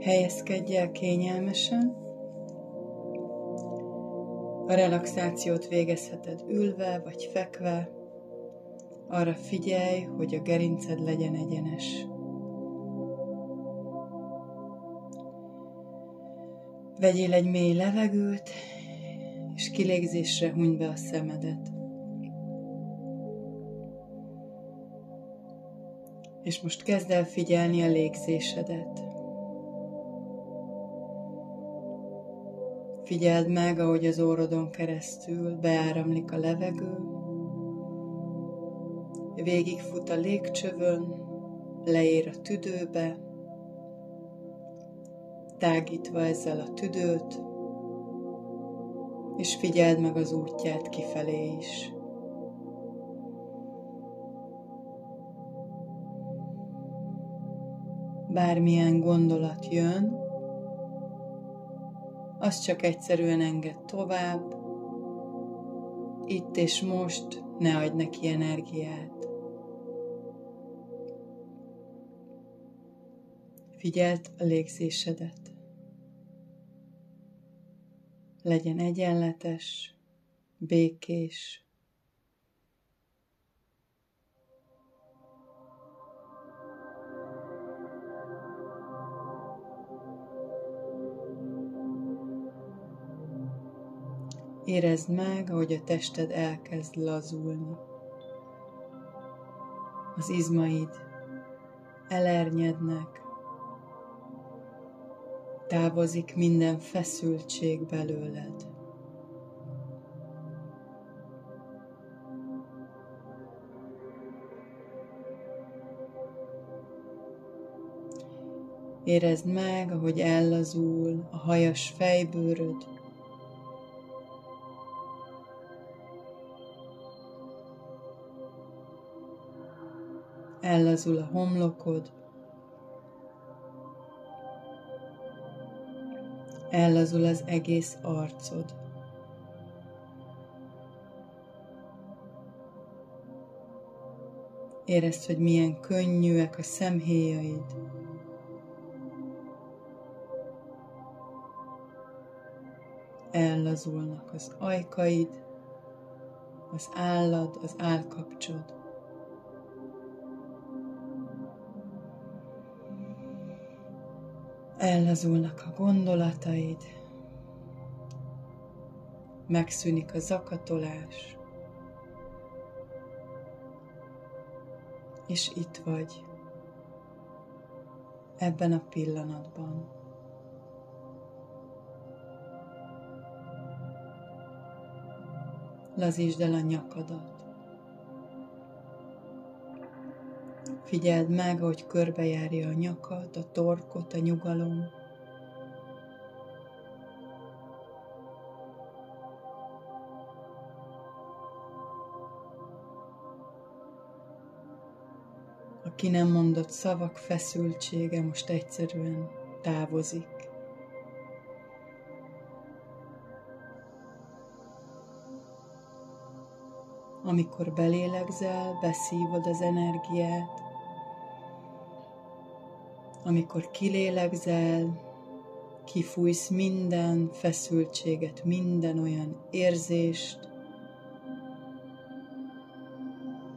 Helyezkedj el kényelmesen. A relaxációt végezheted ülve vagy fekve. Arra figyelj, hogy a gerinced legyen egyenes. Vegyél egy mély levegőt, és kilégzésre huny be a szemedet. És most kezd el figyelni a légzésedet. Figyeld meg, ahogy az órodon keresztül beáramlik a levegő, végigfut a légcsövön, leér a tüdőbe, tágítva ezzel a tüdőt, és figyeld meg az útját kifelé is. Bármilyen gondolat jön, az csak egyszerűen enged tovább, itt és most ne adj neki energiát. Figyeld a légzésedet. Legyen egyenletes, békés, Érezd meg, ahogy a tested elkezd lazulni. Az izmaid elernyednek, távozik minden feszültség belőled. Érezd meg, ahogy ellazul a hajas fejbőröd, ellazul a homlokod, ellazul az egész arcod. Érezd, hogy milyen könnyűek a szemhéjaid. Ellazulnak az ajkaid, az állad, az állkapcsod. Ellazulnak a gondolataid, megszűnik a zakatolás, és itt vagy, ebben a pillanatban. Lazítsd el a nyakadat. Figyeld meg, hogy körbejárja a nyakad, a torkot, a nyugalom. A ki nem mondott szavak feszültsége most egyszerűen távozik. Amikor belélegzel, beszívod az energiát, amikor kilélegzel, kifújsz minden feszültséget, minden olyan érzést,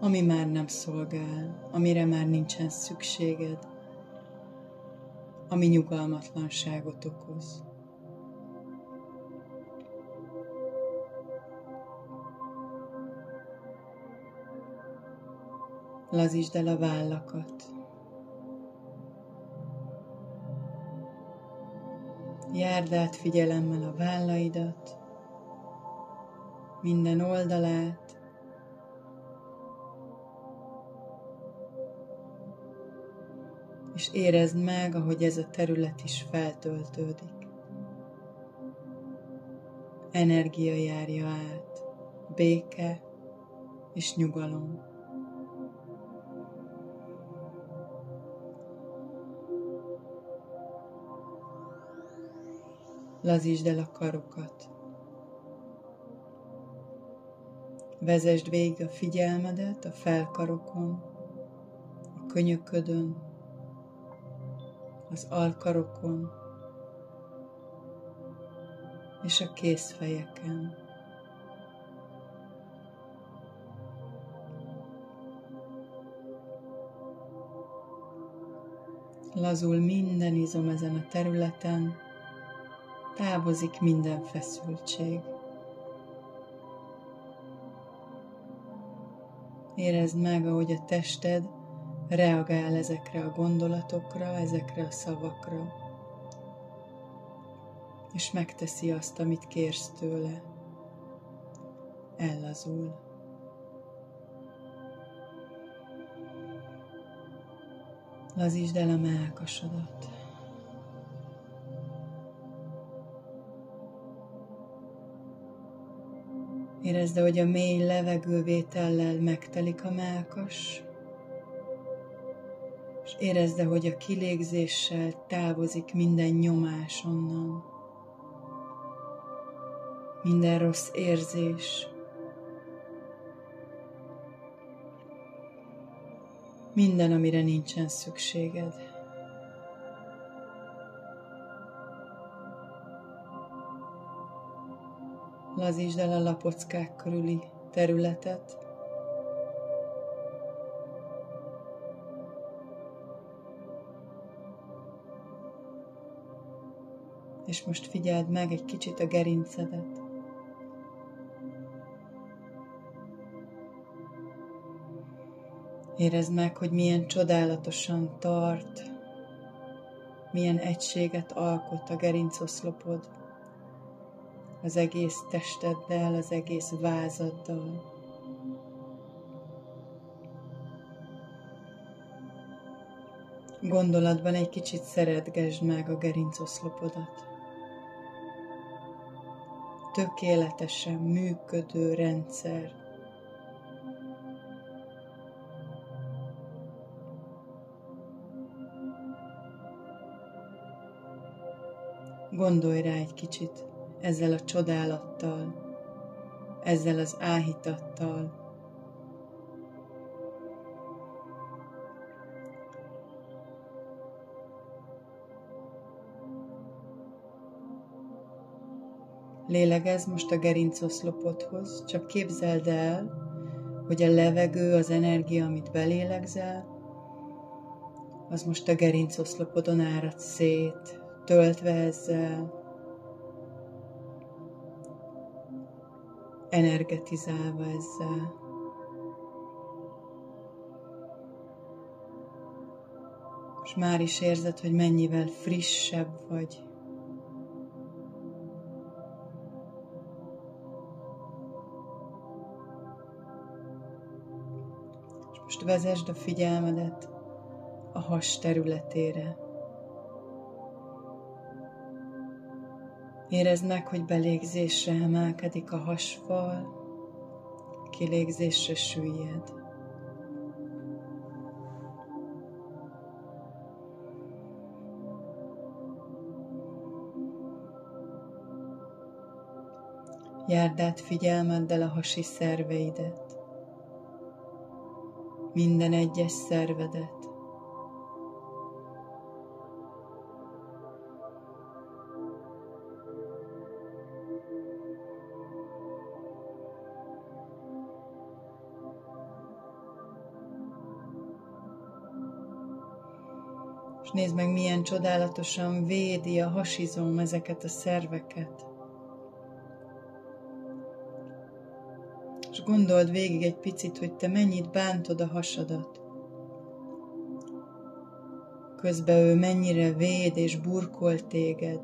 ami már nem szolgál, amire már nincsen szükséged, ami nyugalmatlanságot okoz. Lazítsd el a vállakat. Járd át figyelemmel a vállaidat, minden oldalát, és érezd meg, ahogy ez a terület is feltöltődik. Energia járja át, béke és nyugalom. Lazítsd el a karokat. Vezesd végig a figyelmedet a felkarokon, a könyöködön, az alkarokon és a kézfejeken. Lazul minden izom ezen a területen, távozik minden feszültség. Érezd meg, ahogy a tested reagál ezekre a gondolatokra, ezekre a szavakra, és megteszi azt, amit kérsz tőle. Ellazul. Lazítsd el a melkasodat. Érezd, hogy a mély levegővétellel megtelik a melkas, és érezd, hogy a kilégzéssel távozik minden nyomás onnan, minden rossz érzés, minden, amire nincsen szükséged. Lazítsd el a lapockák körüli területet, és most figyeld meg egy kicsit a gerincedet. Érezd meg, hogy milyen csodálatosan tart, milyen egységet alkot a gerincoszlopod az egész testeddel, az egész vázaddal. Gondolatban egy kicsit szeretgesd meg a gerincoszlopodat. Tökéletesen működő rendszer, Gondolj rá egy kicsit ezzel a csodálattal, ezzel az áhítattal, Lélegez most a gerincoszlopodhoz, csak képzeld el, hogy a levegő, az energia, amit belélegzel, az most a gerincoszlopodon árad szét, töltve ezzel, energetizálva ezzel. És már is érzed, hogy mennyivel frissebb vagy. És most vezesd a figyelmedet a has területére. Érezd meg, hogy belégzésre emelkedik a hasfal, kilégzésre süllyed. Járd át figyelmeddel a hasi szerveidet, minden egyes szervedet, nézd meg, milyen csodálatosan védi a hasizom ezeket a szerveket. És gondold végig egy picit, hogy te mennyit bántod a hasadat. Közben ő mennyire véd és burkol téged.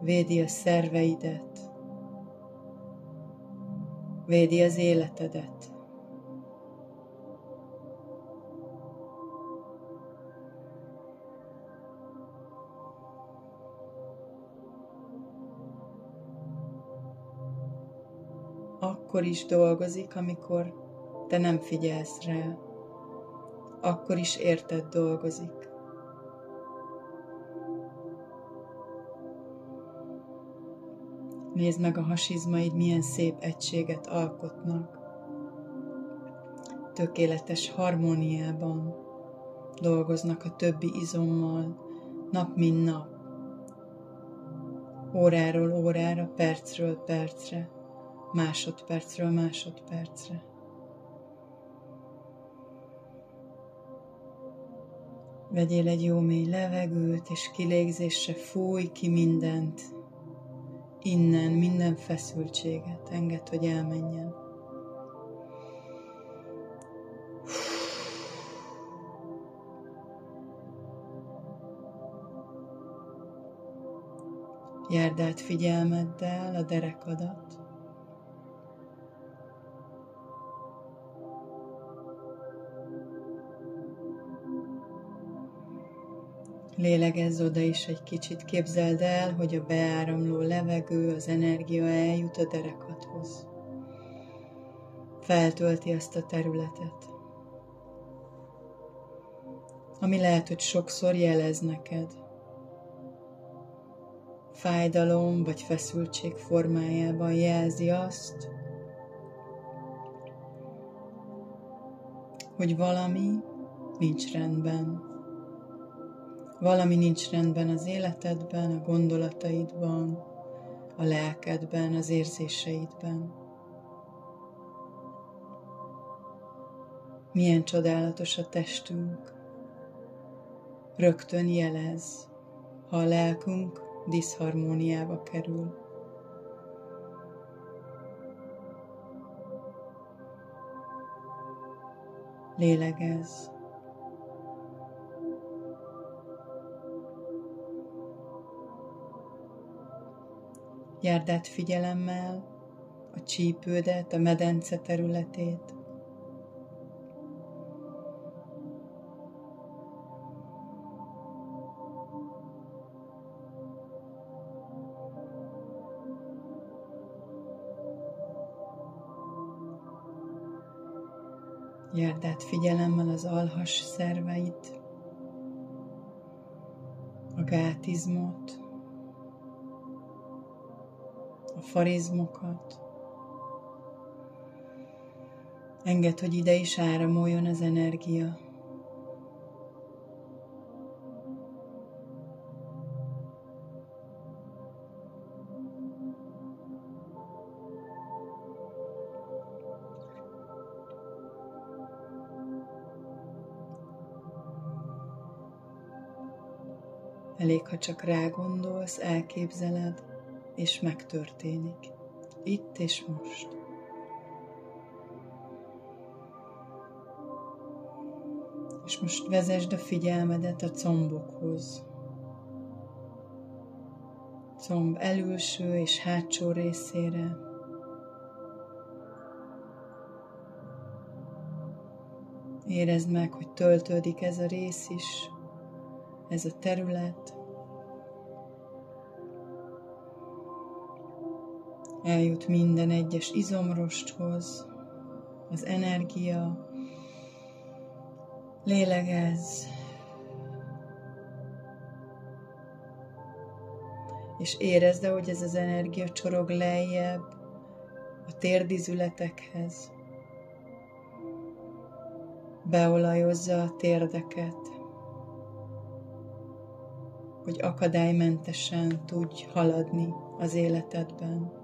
Védi a szerveidet. Védi az életedet. Akkor is dolgozik, amikor te nem figyelsz rá. Akkor is érted dolgozik. Nézd meg a hasizmaid, milyen szép egységet alkotnak. Tökéletes harmóniában dolgoznak a többi izommal, nap mint nap, óráról órára, percről percre, másodpercről másodpercre. Vegyél egy jó mély levegőt, és kilégzésre fúj ki mindent, innen, minden feszültséget, enged, hogy elmenjen. Járd át figyelmeddel a derekadat. Lélegezz oda is egy kicsit, képzeld el, hogy a beáramló levegő, az energia eljut a derekadhoz. Feltölti azt a területet. Ami lehet, hogy sokszor jelez neked fájdalom vagy feszültség formájában jelzi azt, hogy valami nincs rendben. Valami nincs rendben az életedben, a gondolataidban, a lelkedben, az érzéseidben. Milyen csodálatos a testünk. Rögtön jelez, ha a lelkünk diszharmóniába kerül. Lélegez. Járd át figyelemmel a csípődet, a medence területét, Járd át figyelemmel az alhas szerveit, a gátizmot, farizmokat. Engedd, hogy ide is áramoljon az energia. Elég, ha csak rágondolsz, elképzeled, és megtörténik. Itt és most. És most vezesd a figyelmedet a combokhoz. Comb elülső és hátsó részére. Érezd meg, hogy töltődik ez a rész is, ez a terület. Eljut minden egyes izomrosthoz, az energia, lélegez, és érezd, hogy ez az energia csorog lejjebb a térdizületekhez, beolajozza a térdeket, hogy akadálymentesen tudj haladni az életedben.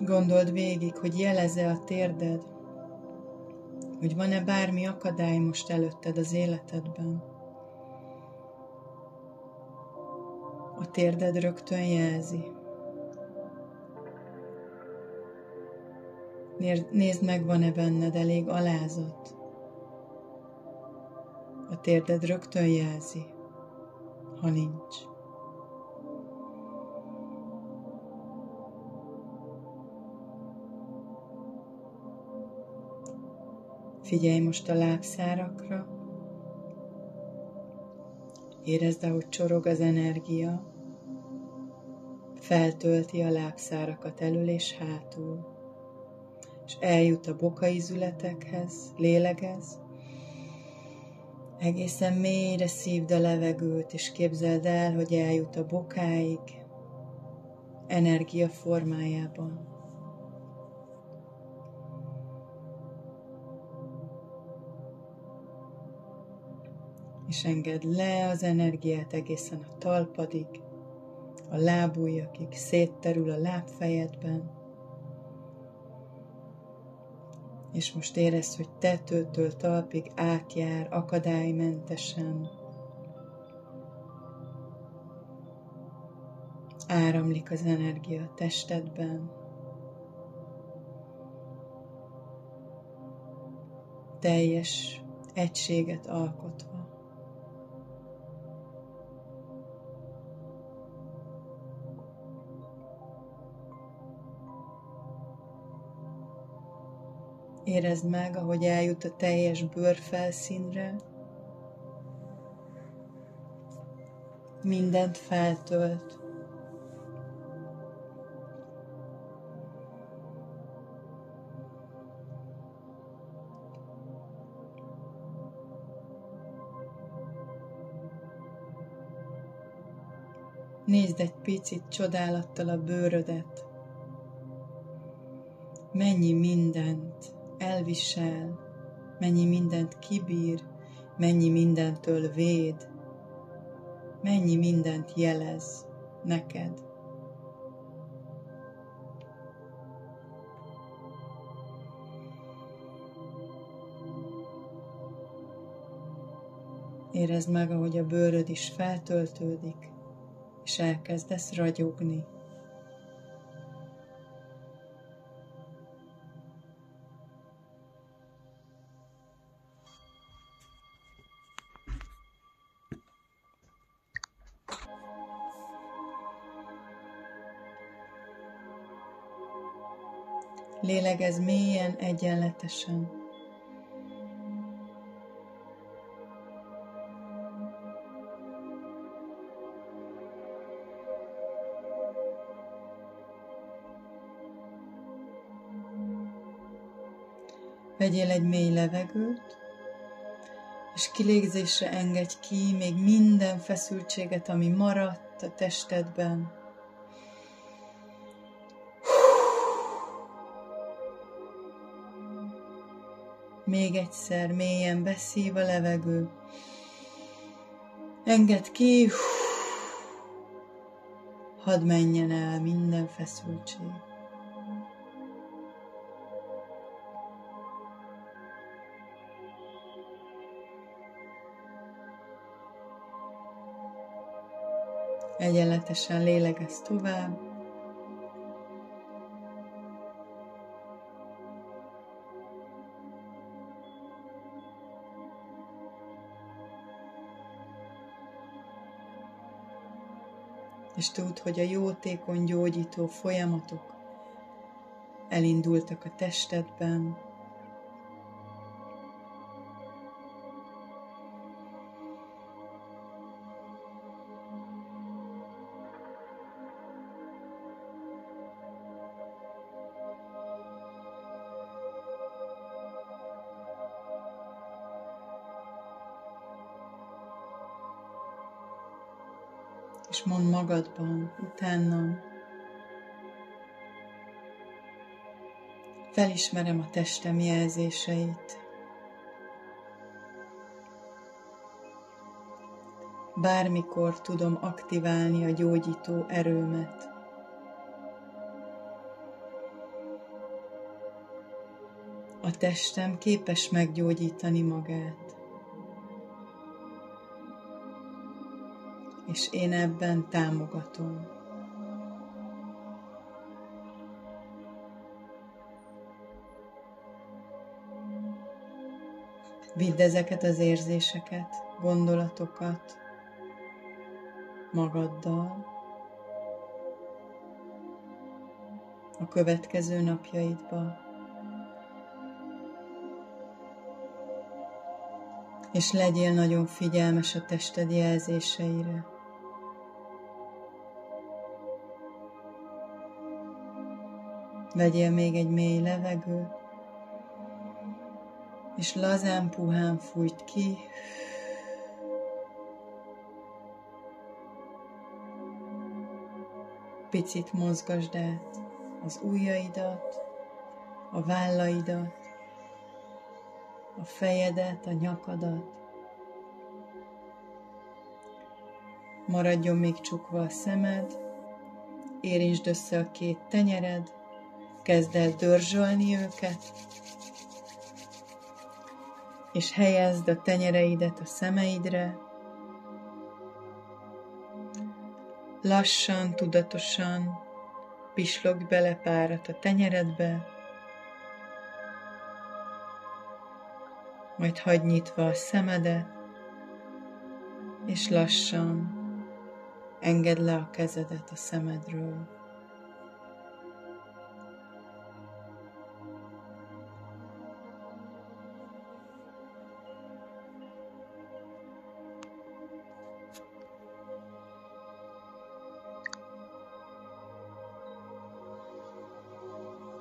Gondold végig, hogy jeleze a térded, hogy van-e bármi akadály most előtted az életedben. A térded rögtön jelzi. Nézd meg, van-e benned elég alázat, a térded rögtön jelzi, ha nincs. Figyelj most a lábszárakra, érezd, ahogy csorog az energia, feltölti a lábszárakat elől és hátul, és eljut a bokaizületekhez, lélegez, Egészen mélyre szívd a levegőt, és képzeld el, hogy eljut a bokáig, energia formájában. És engedd le az energiát egészen a talpadig, a lábujjakig, szétterül a lábfejedben, és most érezd, hogy tetőtől talpig átjár akadálymentesen, áramlik az energia a testedben, teljes egységet alkotva. Érezd meg, ahogy eljut a teljes bőrfelszínre, mindent feltölt. Nézd egy picit csodálattal a bőrödet. Mennyi mindent elvisel, mennyi mindent kibír, mennyi mindentől véd, mennyi mindent jelez neked. Érezd meg, ahogy a bőröd is feltöltődik, és elkezdesz ragyogni. Lélegez mélyen, egyenletesen. Vegyél egy mély levegőt, és kilégzésre engedj ki még minden feszültséget, ami maradt a testedben. Még egyszer mélyen beszív a levegő. Engedd ki. Hadd menjen el minden feszültség. Egyenletesen lélegez tovább. És tudd, hogy a jótékony gyógyító folyamatok elindultak a testedben, és mondd magadban, utána felismerem a testem jelzéseit. Bármikor tudom aktiválni a gyógyító erőmet. A testem képes meggyógyítani magát. És én ebben támogatom. Vidd ezeket az érzéseket, gondolatokat magaddal a következő napjaidba. És legyél nagyon figyelmes a tested jelzéseire. Vegyél még egy mély levegőt, és lazán puhán fújt ki. Picit mozgasd át az ujjaidat, a vállaidat, a fejedet, a nyakadat, Maradjon még csukva a szemed, érintsd össze a két tenyered, kezd el dörzsölni őket, és helyezd a tenyereidet a szemeidre, lassan, tudatosan pislogj bele párat a tenyeredbe, majd hagyd nyitva a szemedet, és lassan engedd le a kezedet a szemedről.